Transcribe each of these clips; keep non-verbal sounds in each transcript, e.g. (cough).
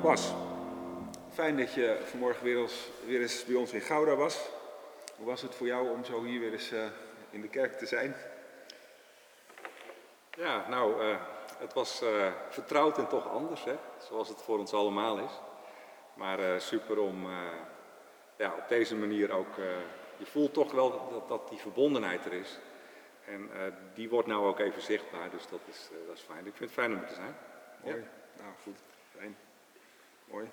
Nou Bas, fijn dat je vanmorgen weer eens, weer eens bij ons in Gouda was. Hoe was het voor jou om zo hier weer eens uh, in de kerk te zijn? Ja, nou, uh, het was uh, vertrouwd en toch anders, hè? zoals het voor ons allemaal is. Maar super om ja, op deze manier ook, je voelt toch wel dat, dat die verbondenheid er is. En die wordt nou ook even zichtbaar, dus dat is, dat is fijn. Ik vind het fijn om er te zijn. Mooi, ja. nou goed, fijn. Mooi.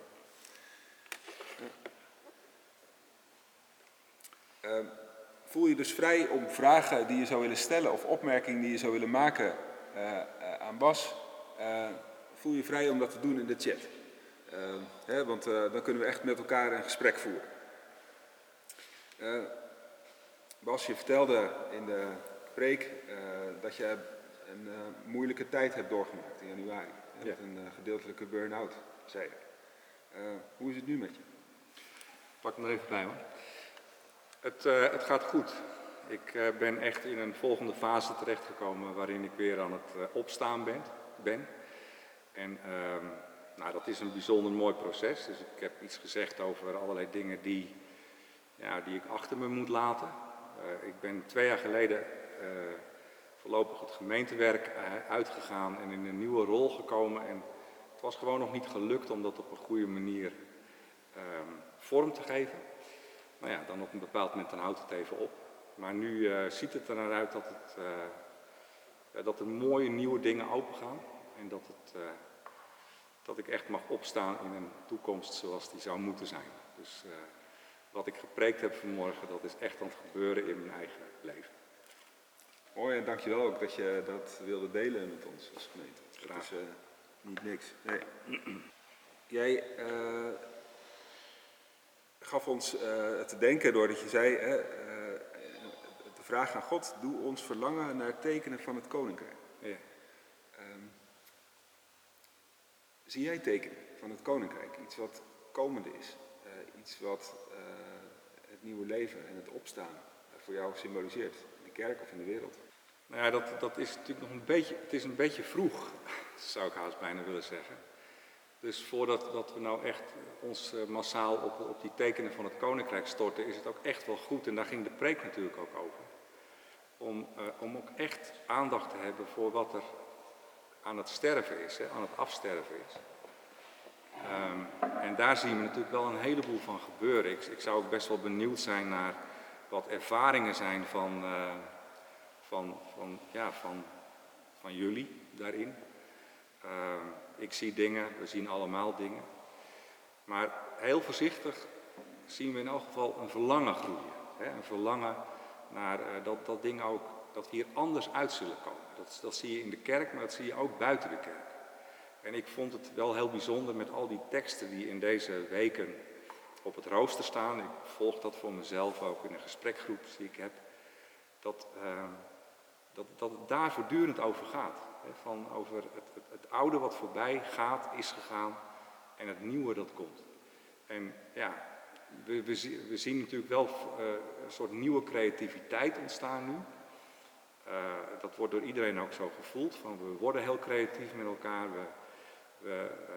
Uh, voel je dus vrij om vragen die je zou willen stellen of opmerkingen die je zou willen maken uh, uh, aan Bas, voel je vrij om dat te doen in de chat. Hè, want dan kunnen we echt met elkaar een gesprek voeren. Bas, je vertelde in de preek dat je een moeilijke tijd hebt doorgemaakt in januari. Ja. Met een gedeeltelijke burn-out, zei je. Hoe is het nu met je? Pak hem er even bij hoor. Het, uh, het gaat goed. Ik uh, ben echt in een volgende fase terechtgekomen waarin ik weer aan het opstaan ben. ben. En ehm, nou, dat is een bijzonder mooi proces. Dus ik heb iets gezegd over allerlei dingen die, ja, die ik achter me moet laten. ik ben twee jaar geleden voorlopig het gemeentewerk uitgegaan en in een nieuwe rol gekomen. En het was gewoon nog niet gelukt om dat op een goede manier um, vorm te geven. Nou ja, dan op een bepaald moment dan houdt het even op. Maar nu uh, ziet het er naar uit dat, het, uh, dat er mooie nieuwe dingen opengaan. En dat, het, uh, dat ik echt mag opstaan in een toekomst zoals die zou moeten zijn. Dus wat ik gepreekt heb vanmorgen, dat is echt aan het gebeuren in mijn eigen leven. Mooi en dankjewel ook dat je dat wilde delen met ons als gemeente. Graag. Is niet niks. Jij gaf ons uh, te denken doordat je zei, uh, de vraag aan God, doe ons verlangen naar tekenen van het koninkrijk. Ja. Um, zie jij tekenen van het koninkrijk? Iets wat komende is, iets wat het nieuwe leven en het opstaan voor jou symboliseert, in de kerk of in de wereld? Nou ja, dat, dat is natuurlijk nog een beetje, het is een beetje vroeg, zou ik haast bijna willen zeggen. Dus voordat dat we nou echt ons uh, massaal op, op die tekenen van het koninkrijk storten, is het ook echt wel goed, en daar ging de preek natuurlijk ook over, om, uh, om ook echt aandacht te hebben voor wat er aan het sterven is, hè, aan het afsterven is. Um, en daar zien we natuurlijk wel een heleboel van gebeuren. Ik, zou ook best wel benieuwd zijn naar wat ervaringen zijn van, uh, van, van, ja, van, van jullie daarin. Um, ik zie dingen, we zien allemaal dingen. Maar heel voorzichtig zien we in elk geval een verlangen groeien. Hè? Een verlangen naar uh, dat, dat dingen ook, dat hier anders uit zullen komen. Dat, dat zie je in de kerk, maar dat zie je ook buiten de kerk. En ik vond het wel heel bijzonder met al die teksten die in deze weken op het rooster staan. Ik volg dat voor mezelf ook in een gesprekgroep die ik heb. Dat, uh, dat, dat het daar voortdurend over gaat. Van over het, het, het, oude wat voorbij gaat, is gegaan en het nieuwe dat komt. En ja, we, we, we zien natuurlijk wel uh, een soort nieuwe creativiteit ontstaan nu. Uh, dat wordt door iedereen ook zo gevoeld. Van we worden heel creatief met elkaar. We, we, uh,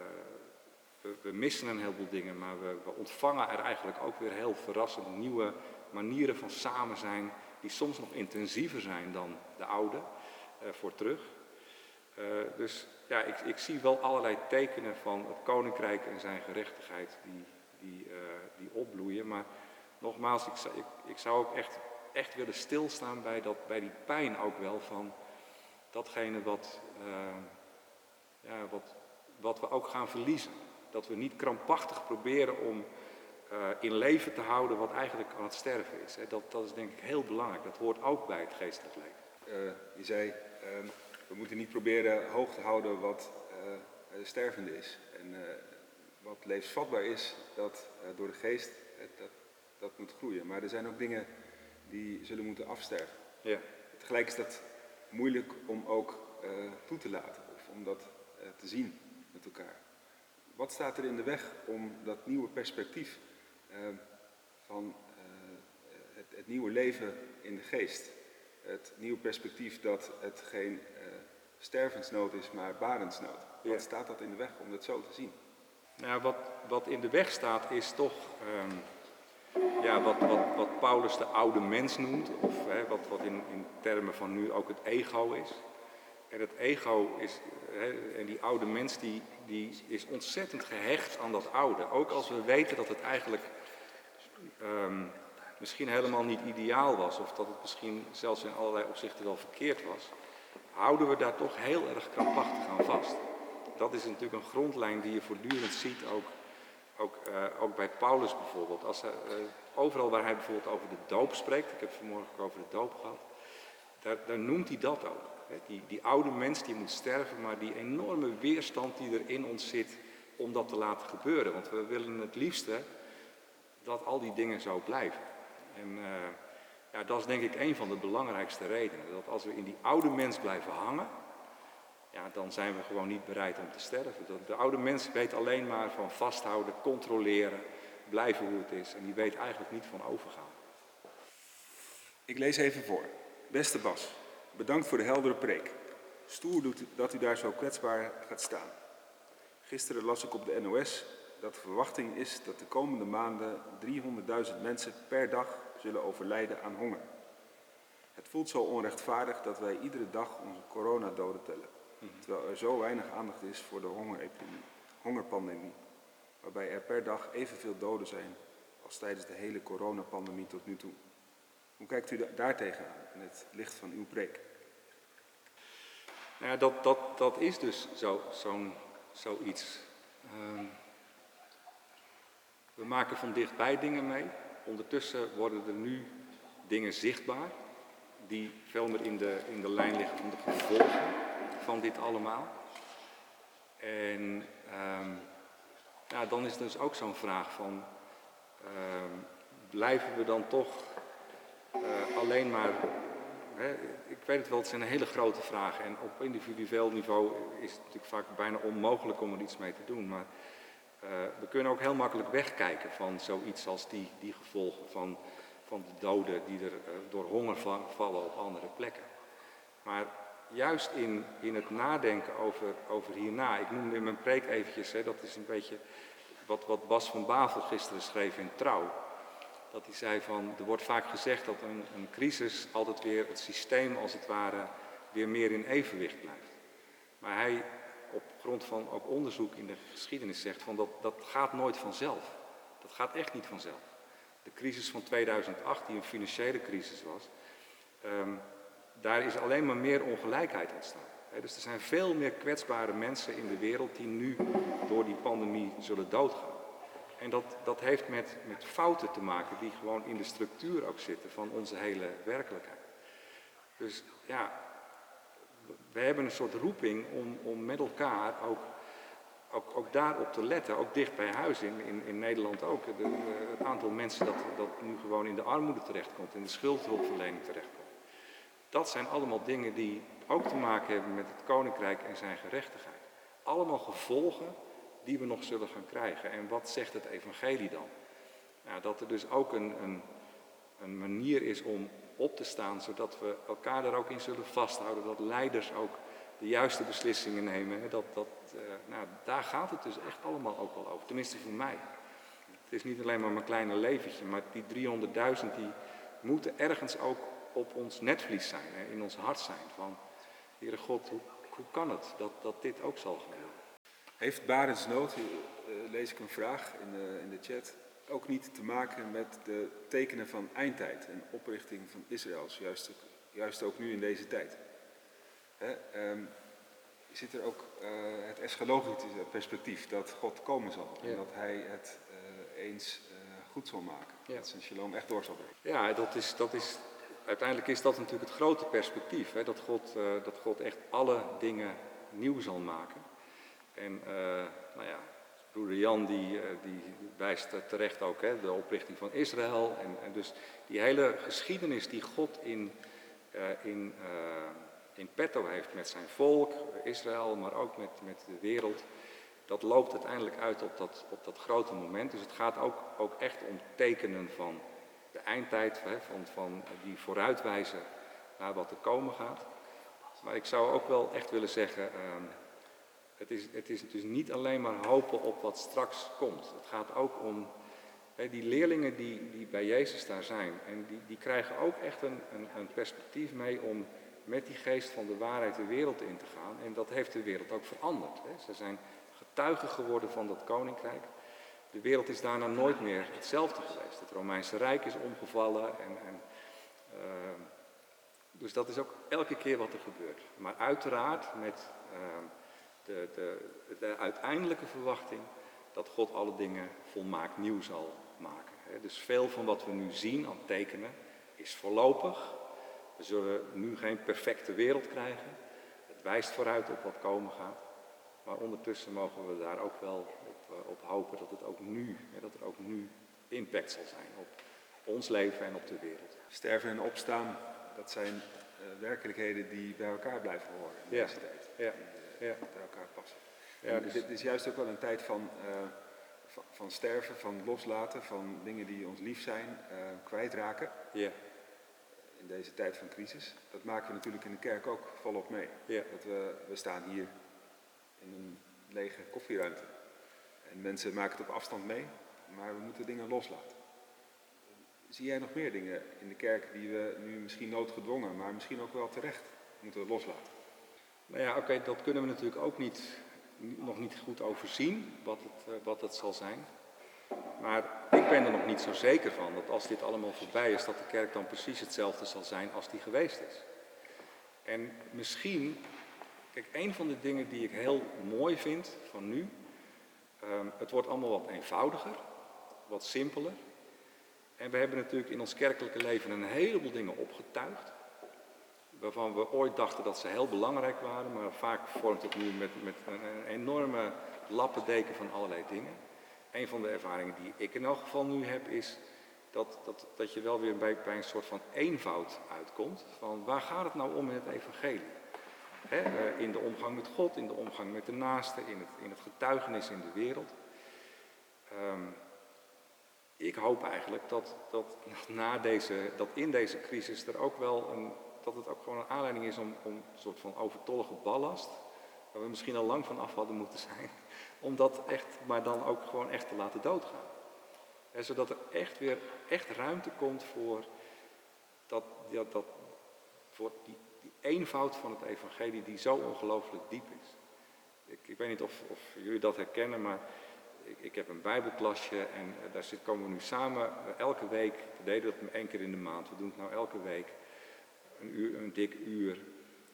we, we missen een heleboel dingen, maar we, we ontvangen er eigenlijk ook weer heel verrassend nieuwe manieren van samen zijn. Die soms nog intensiever zijn dan de oude voor terug. Uh, dus ja, ik, ik, zie wel allerlei tekenen van het koninkrijk en zijn gerechtigheid die, die, uh, die opbloeien. Maar nogmaals, ik, ik, ik, zou ook echt, echt willen stilstaan bij, dat, bij die pijn ook wel van datgene wat, uh, ja, wat, wat we ook gaan verliezen. Dat we niet krampachtig proberen om in leven te houden wat eigenlijk aan het sterven is. Hè. Dat, dat is denk ik heel belangrijk. Dat hoort ook bij het geestelijk leven. je zei ehm, we moeten niet proberen hoog te houden wat uh, stervende is. En uh, wat levensvatbaar is, dat door de geest, dat, dat moet groeien. Maar er zijn ook dingen die zullen moeten afsterven. Ja. Tegelijk is dat moeilijk om ook toe te laten of om dat te zien met elkaar. Wat staat er in de weg om dat nieuwe perspectief van het, het nieuwe leven in de geest het nieuwe perspectief dat het geen stervensnood is, maar barensnood. Wat staat dat in de weg om dat zo te zien? Nou, wat, wat in de weg staat is toch ehm, ja, wat, wat, wat Paulus de oude mens noemt, of hè, wat, wat in, in termen van nu ook het ego is. En het ego is, hè, en die oude mens die, die is ontzettend gehecht aan dat oude. Ook als we weten dat het eigenlijk ehm, misschien helemaal niet ideaal was, of dat het misschien zelfs in allerlei opzichten wel verkeerd was, houden we daar toch heel erg krampachtig aan vast. Dat is natuurlijk een grondlijn die je voortdurend ziet, ook, ook, uh, ook bij Paulus bijvoorbeeld. Als hij, uh, overal waar hij bijvoorbeeld over de doop spreekt, ik heb vanmorgen ook over de doop gehad, daar, noemt hij dat ook. Die, die oude mens die moet sterven, maar die enorme weerstand die er in ons zit om dat te laten gebeuren. Want we willen het liefste dat al die dingen zo blijven. En uh, ja, dat is denk ik een van de belangrijkste redenen. Dat als we in die oude mens blijven hangen, ja, dan zijn we gewoon niet bereid om te sterven. De oude mens weet alleen maar van vasthouden, controleren, blijven hoe het is. En die weet eigenlijk niet van overgaan. Ik lees even voor. Beste Bas, bedankt voor de heldere preek. Stoer doet dat u daar zo kwetsbaar gaat staan. Gisteren las ik op de NOS dat de verwachting is dat de komende maanden 300.000 mensen per dag zullen overlijden aan honger. Het voelt zo onrechtvaardig dat wij iedere dag onze coronadoden tellen, terwijl er zo weinig aandacht is voor de hongerepidemie, hongerpandemie, waarbij er per dag evenveel doden zijn als tijdens de hele coronapandemie tot nu toe. Hoe kijkt u daar tegenaan in het licht van uw preek? Nou ja, dat, dat, dat is dus zo, zo'n, zoiets. Um, we maken van dichtbij dingen mee. Ondertussen worden er nu dingen zichtbaar die veel meer in de, in de lijn liggen van de gevolgen van dit allemaal. En um, ja, dan is dus ook zo'n vraag van, um, blijven we dan toch uh, alleen maar, hè, ik weet het wel, het zijn hele grote vragen en op individueel niveau is het natuurlijk vaak bijna onmogelijk om er iets mee te doen. Maar uh, we kunnen ook heel makkelijk wegkijken van zoiets als die, die gevolgen van, van de doden die er uh, door honger vallen op andere plekken. Maar juist in, in het nadenken over, over hierna, ik noemde in mijn preek eventjes, hè, dat is een beetje wat, wat Bas van Bavel gisteren schreef in Trouw. Dat hij zei van, er wordt vaak gezegd dat een, een crisis altijd weer het systeem als het ware weer meer in evenwicht blijft. Maar hij grond van ook onderzoek in de geschiedenis zegt van dat, dat gaat nooit vanzelf. Dat gaat echt niet vanzelf. De crisis van 2008, die een financiële crisis was, um, daar is alleen maar meer ongelijkheid ontstaan. Dus er zijn veel meer kwetsbare mensen in de wereld die nu door die pandemie zullen doodgaan. En dat, dat heeft met, met fouten te maken die gewoon in de structuur ook zitten van onze hele werkelijkheid. Dus ja, we hebben een soort roeping om, om met elkaar ook, ook, ook daarop te letten, ook dicht bij huis in, in, in Nederland ook. Het aantal mensen dat, dat nu gewoon in de armoede terechtkomt, in de schuldhulpverlening terechtkomt. Dat zijn allemaal dingen die ook te maken hebben met het koninkrijk en zijn gerechtigheid. Allemaal gevolgen die we nog zullen gaan krijgen. En wat zegt het evangelie dan? Nou, dat er dus ook een, een, een manier is om op te staan, zodat we elkaar daar ook in zullen vasthouden, dat leiders ook de juiste beslissingen nemen. Dat, dat, uh, nou, daar gaat het dus echt allemaal ook wel over, tenminste voor mij. Het is niet alleen maar mijn kleine leventje, maar die 300.000 die moeten ergens ook op ons netvlies zijn, hè, in ons hart zijn. Van, Heere God, hoe, kan het dat, dat dit ook zal gebeuren? Heeft Barensnood, uh, lees ik een vraag in de, in de chat, ook niet te maken met de tekenen van eindtijd en oprichting van Israëls, juist, juist ook nu in deze tijd. Hè, um, zit er ook uh, het eschatologische perspectief dat God komen zal ja. en dat hij het uh, eens uh, goed zal maken. Ja. Dat zijn shalom echt door zal brengen. Ja, dat is, dat is, uiteindelijk is dat natuurlijk het grote perspectief. Hè, dat, God, dat God echt alle dingen nieuw zal maken. En nou ja, broeder Jan die, die wijst terecht ook hè, de oprichting van Israël. En, en, dus die hele geschiedenis die God in, uh, in, uh, in petto heeft met zijn volk, Israël, maar ook met, met de wereld. Dat loopt uiteindelijk uit op dat, op dat grote moment. Dus het gaat ook, ook echt om tekenen van de eindtijd, van, van die vooruitwijzen naar wat er komen gaat. Maar ik zou ook wel echt willen zeggen, uh, het is, het is dus niet alleen maar hopen op wat straks komt. Het gaat ook om die leerlingen die, die bij Jezus daar zijn. En die, die krijgen ook echt een, een, een perspectief mee om met die geest van de waarheid de wereld in te gaan. En dat heeft de wereld ook veranderd. Ze zijn getuigen geworden van dat koninkrijk. De wereld is daarna nooit meer hetzelfde geweest. Het Romeinse Rijk is omgevallen. En, en, uh, dus dat is ook elke keer wat er gebeurt. Maar uiteraard met uh, de, de, de, uiteindelijke verwachting dat God alle dingen volmaakt nieuw zal maken. Dus veel van wat we nu zien aan tekenen is voorlopig. We zullen nu geen perfecte wereld krijgen. Het wijst vooruit op wat komen gaat. Maar ondertussen mogen we daar ook wel op, uh, op hopen dat het ook nu, dat er ook nu impact zal zijn op ons leven en op de wereld. Sterven en opstaan, dat zijn uh, werkelijkheden die bij elkaar blijven horen in Ja. deze tijd. Ja. Uh, Ja. bij elkaar passen. Ja, dus- Dit is juist ook wel een tijd van, eh, van, van sterven, van loslaten, van dingen die ons lief zijn, eh, kwijtraken. Ja, In deze tijd van crisis. Dat maken we natuurlijk in de kerk ook volop mee. ja, Dat we, we staan hier in een lege koffieruimte. En mensen maken het op afstand mee, maar we moeten dingen loslaten. Zie jij nog meer dingen in de kerk die we nu misschien noodgedwongen, maar misschien ook wel terecht moeten loslaten? Nou ja, oké, dat kunnen we natuurlijk ook niet, nog niet goed overzien, wat het, eh, wat zal zijn. Maar ik ben er nog niet zo zeker van dat als dit allemaal voorbij is, dat de kerk dan precies hetzelfde zal zijn als die geweest is. En misschien, kijk, een van de dingen die ik heel mooi vind van nu, ehm, het wordt allemaal wat eenvoudiger, wat simpeler. En we hebben natuurlijk in ons kerkelijke leven een heleboel dingen opgetuigd waarvan we ooit dachten dat ze heel belangrijk waren, maar vaak vormt het nu met, met een, enorme lappendeken van allerlei dingen. Een van de ervaringen die ik in elk geval nu heb is dat, dat, dat je wel weer bij, bij een soort van eenvoud uitkomt. Van waar gaat het nou om in het evangelie? Eh, in de omgang met God, in de omgang met de naaste, in het, in het getuigenis in de wereld. Ehm, ik hoop eigenlijk dat, dat, na deze, dat in deze crisis er ook wel een, dat het ook gewoon een aanleiding is om, om een soort van overtollige ballast, waar we misschien al lang van af hadden moeten zijn, (laughs) om dat echt, maar dan ook gewoon echt te laten doodgaan. Hè, zodat er echt weer echt ruimte komt voor, dat, ja, dat, voor die, die eenvoud van het evangelie die zo ongelooflijk diep is. Ik, ik weet niet of, of jullie dat herkennen, maar ik, ik heb een bijbelklasje en eh, daar komen we nu samen eh, elke week. We deden dat één keer in de maand, we doen het nou elke week. Een, uur, een dik uur.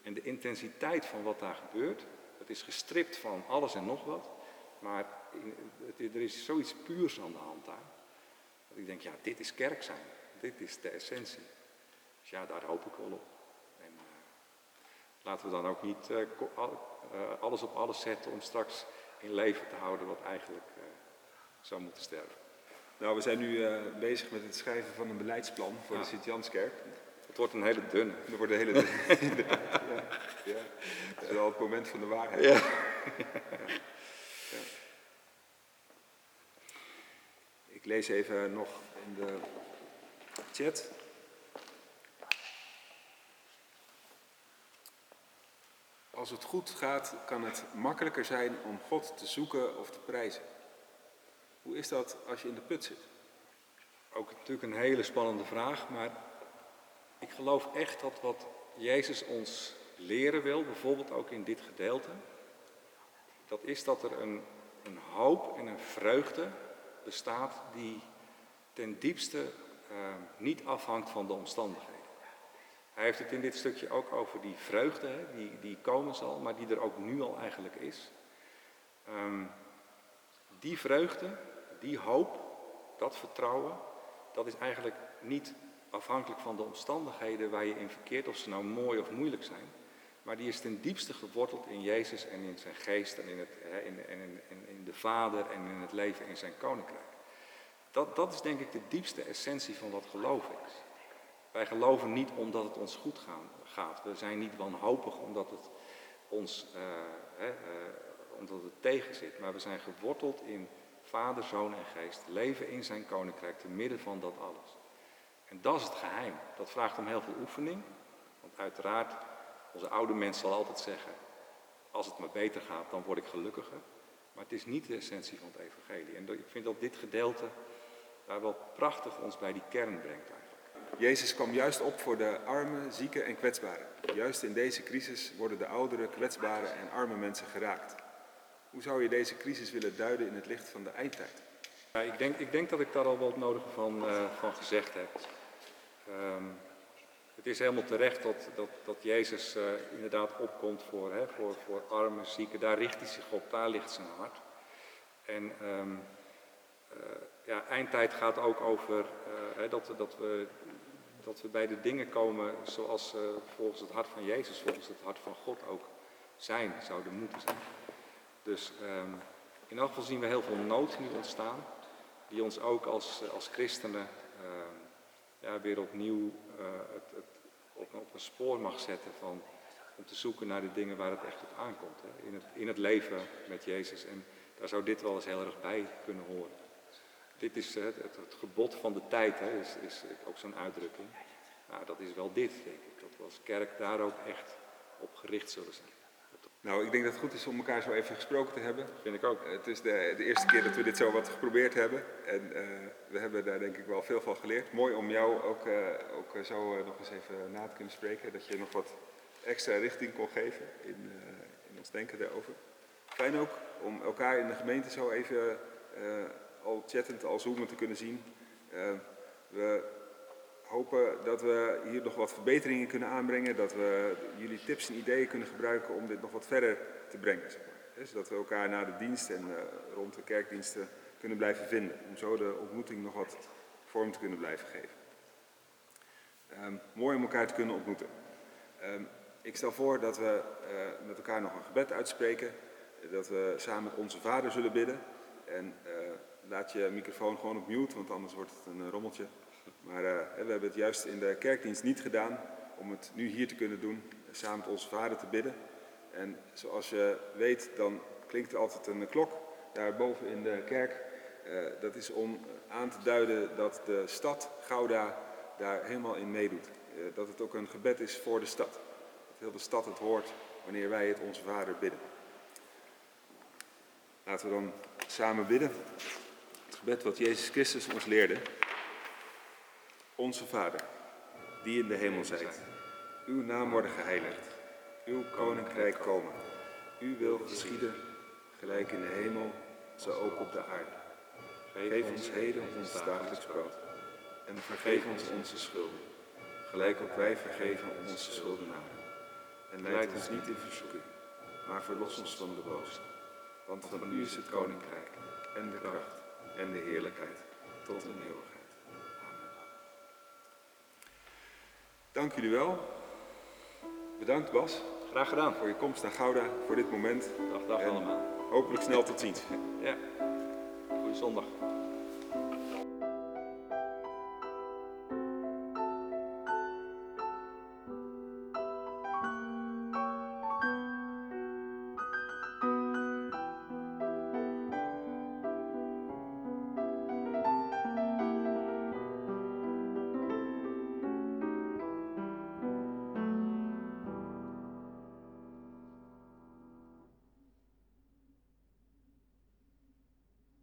En de intensiteit van wat daar gebeurt, het is gestript van alles en nog wat. Maar in- het- er is zoiets puurs aan de hand daar. Dat ik denk, ja, dit is kerk zijn. Dit is de essentie. Dus ja, daar hoop ik wel op. En eh, laten we dan ook niet eh, eh, alles op alles zetten om straks in leven te houden wat eigenlijk zou moeten sterven. Nou, we zijn nu bezig met het schrijven van een beleidsplan voor Ja. de Sint-Janskerk. Het wordt een hele dunne. (laughs) Dat wordt een hele... Inderdaad, (laughs) ja, ja. Dat is wel het moment van de waarheid. Ja. Ik lees even nog in de chat. Als het goed gaat, kan het makkelijker zijn om God te zoeken of te prijzen. Hoe is dat als je in de put zit? Ook natuurlijk een hele spannende vraag, maar ik geloof echt dat wat Jezus ons leren wil, bijvoorbeeld ook in dit gedeelte, dat is dat er een, een hoop en een vreugde bestaat die ten diepste eh, niet afhangt van de omstandigheden. Hij heeft het in dit stukje ook over die vreugde hè, die, die komen zal, maar die er ook nu al eigenlijk is. Ehm, die vreugde, die hoop, dat vertrouwen, dat is eigenlijk niet afhankelijk van de omstandigheden waar je in verkeert, of ze nou mooi of moeilijk zijn. Maar die is ten diepste geworteld in Jezus en in zijn geest en in, het, in, in, in, de Vader en in het leven in zijn koninkrijk. Dat, dat is denk ik de diepste essentie van wat geloof is. Wij geloven niet omdat het ons goed gaat. We zijn niet wanhopig omdat het ons eh, omdat het tegen. Maar we zijn geworteld in Vader, Zoon en Geest. Leven in zijn koninkrijk te midden van dat alles. En dat is het geheim. Dat vraagt om heel veel oefening. Want uiteraard, onze oude mens zal altijd zeggen, als het me beter gaat, dan word ik gelukkiger. Maar het is niet de essentie van het evangelie. En ik vind dat dit gedeelte daar wel prachtig ons bij die kern brengt eigenlijk. Jezus kwam juist op voor de armen, zieken en kwetsbaren. Juist in deze crisis worden de oudere, kwetsbare en arme mensen geraakt. Hoe zou je deze crisis willen duiden in het licht van de eindtijd? Ja, ik, denk, ik denk dat ik daar al wat nodig van, uh, van gezegd heb. Um, het is helemaal terecht dat, dat, dat Jezus uh, inderdaad opkomt voor, hè, voor, voor armen, zieken. Daar richt hij zich op, daar ligt zijn hart. En um, uh, ja, eindtijd gaat ook over hè, dat, dat, we, dat we bij de dingen komen zoals volgens het hart van Jezus, volgens het hart van God ook zijn, zouden moeten zijn. Dus um, in elk geval zien we heel veel nood nu ontstaan, die ons ook als, als christenen uh, ja, weer opnieuw uh, het, het op, op, een spoor mag zetten van, om te zoeken naar de dingen waar het echt op aankomt. Hè, in, het, in het leven met Jezus. En daar zou dit wel eens heel erg bij kunnen horen. Dit is het, het, het gebod van de tijd, hè, is, is ook zo'n uitdrukking. Nou, dat is wel dit, denk ik. Dat we als kerk daar ook echt op gericht zullen zijn. Nou, ik denk dat het goed is om elkaar zo even gesproken te hebben. Vind ik ook. Het is de, de eerste keer dat we dit zo wat geprobeerd hebben. En uh, we hebben daar denk ik wel veel van geleerd. Mooi om jou ook, uh, ook zo uh, nog eens even na te kunnen spreken. Dat je nog wat extra richting kon geven in, in ons denken daarover. Fijn ook om elkaar in de gemeente zo even al chattend, al zoomend te kunnen zien. we hopen dat we hier nog wat verbeteringen kunnen aanbrengen, dat we jullie tips en ideeën kunnen gebruiken om dit nog wat verder te brengen. Zodat we elkaar na de dienst en uh, rond de kerkdiensten kunnen blijven vinden, om zo de ontmoeting nog wat vorm te kunnen blijven geven. Um, mooi om elkaar te kunnen ontmoeten. Um, ik stel voor dat we uh, met elkaar nog een gebed uitspreken, dat we samen onze vader zullen bidden. En uh, laat je microfoon gewoon op mute, want anders wordt het een rommeltje. Maar uh, we hebben het juist in de kerkdienst niet gedaan om het nu hier te kunnen doen, samen met onze vader te bidden. En zoals je weet, dan klinkt er altijd een klok daarboven in de kerk. Uh, dat is om aan te duiden dat de stad Gouda daar helemaal in meedoet. Uh, dat het ook een gebed is voor de stad. Dat heel de stad het hoort wanneer wij het onze vader bidden. Laten we dan samen bidden. Het gebed wat Jezus Christus ons leerde. Onze Vader, die in de hemel zijt, uw naam worden geheiligd, uw koninkrijk komen, uw wil geschieden, gelijk in de hemel, zo ook op de aarde. Geef ons heden ons dagelijks brood en vergeef ons onze schulden, gelijk ook wij vergeven onze schuldenaren. En leid ons niet in verzoeking, maar verlos ons van de boze. Want van u is het koninkrijk en de kracht en de heerlijkheid tot een eeuwigheid. Dank jullie wel. Bedankt Bas. Graag gedaan. Voor je komst naar Gouda, voor dit moment. Dag, dag en allemaal. Hopelijk snel tot ziens. Ja. Goeie zondag.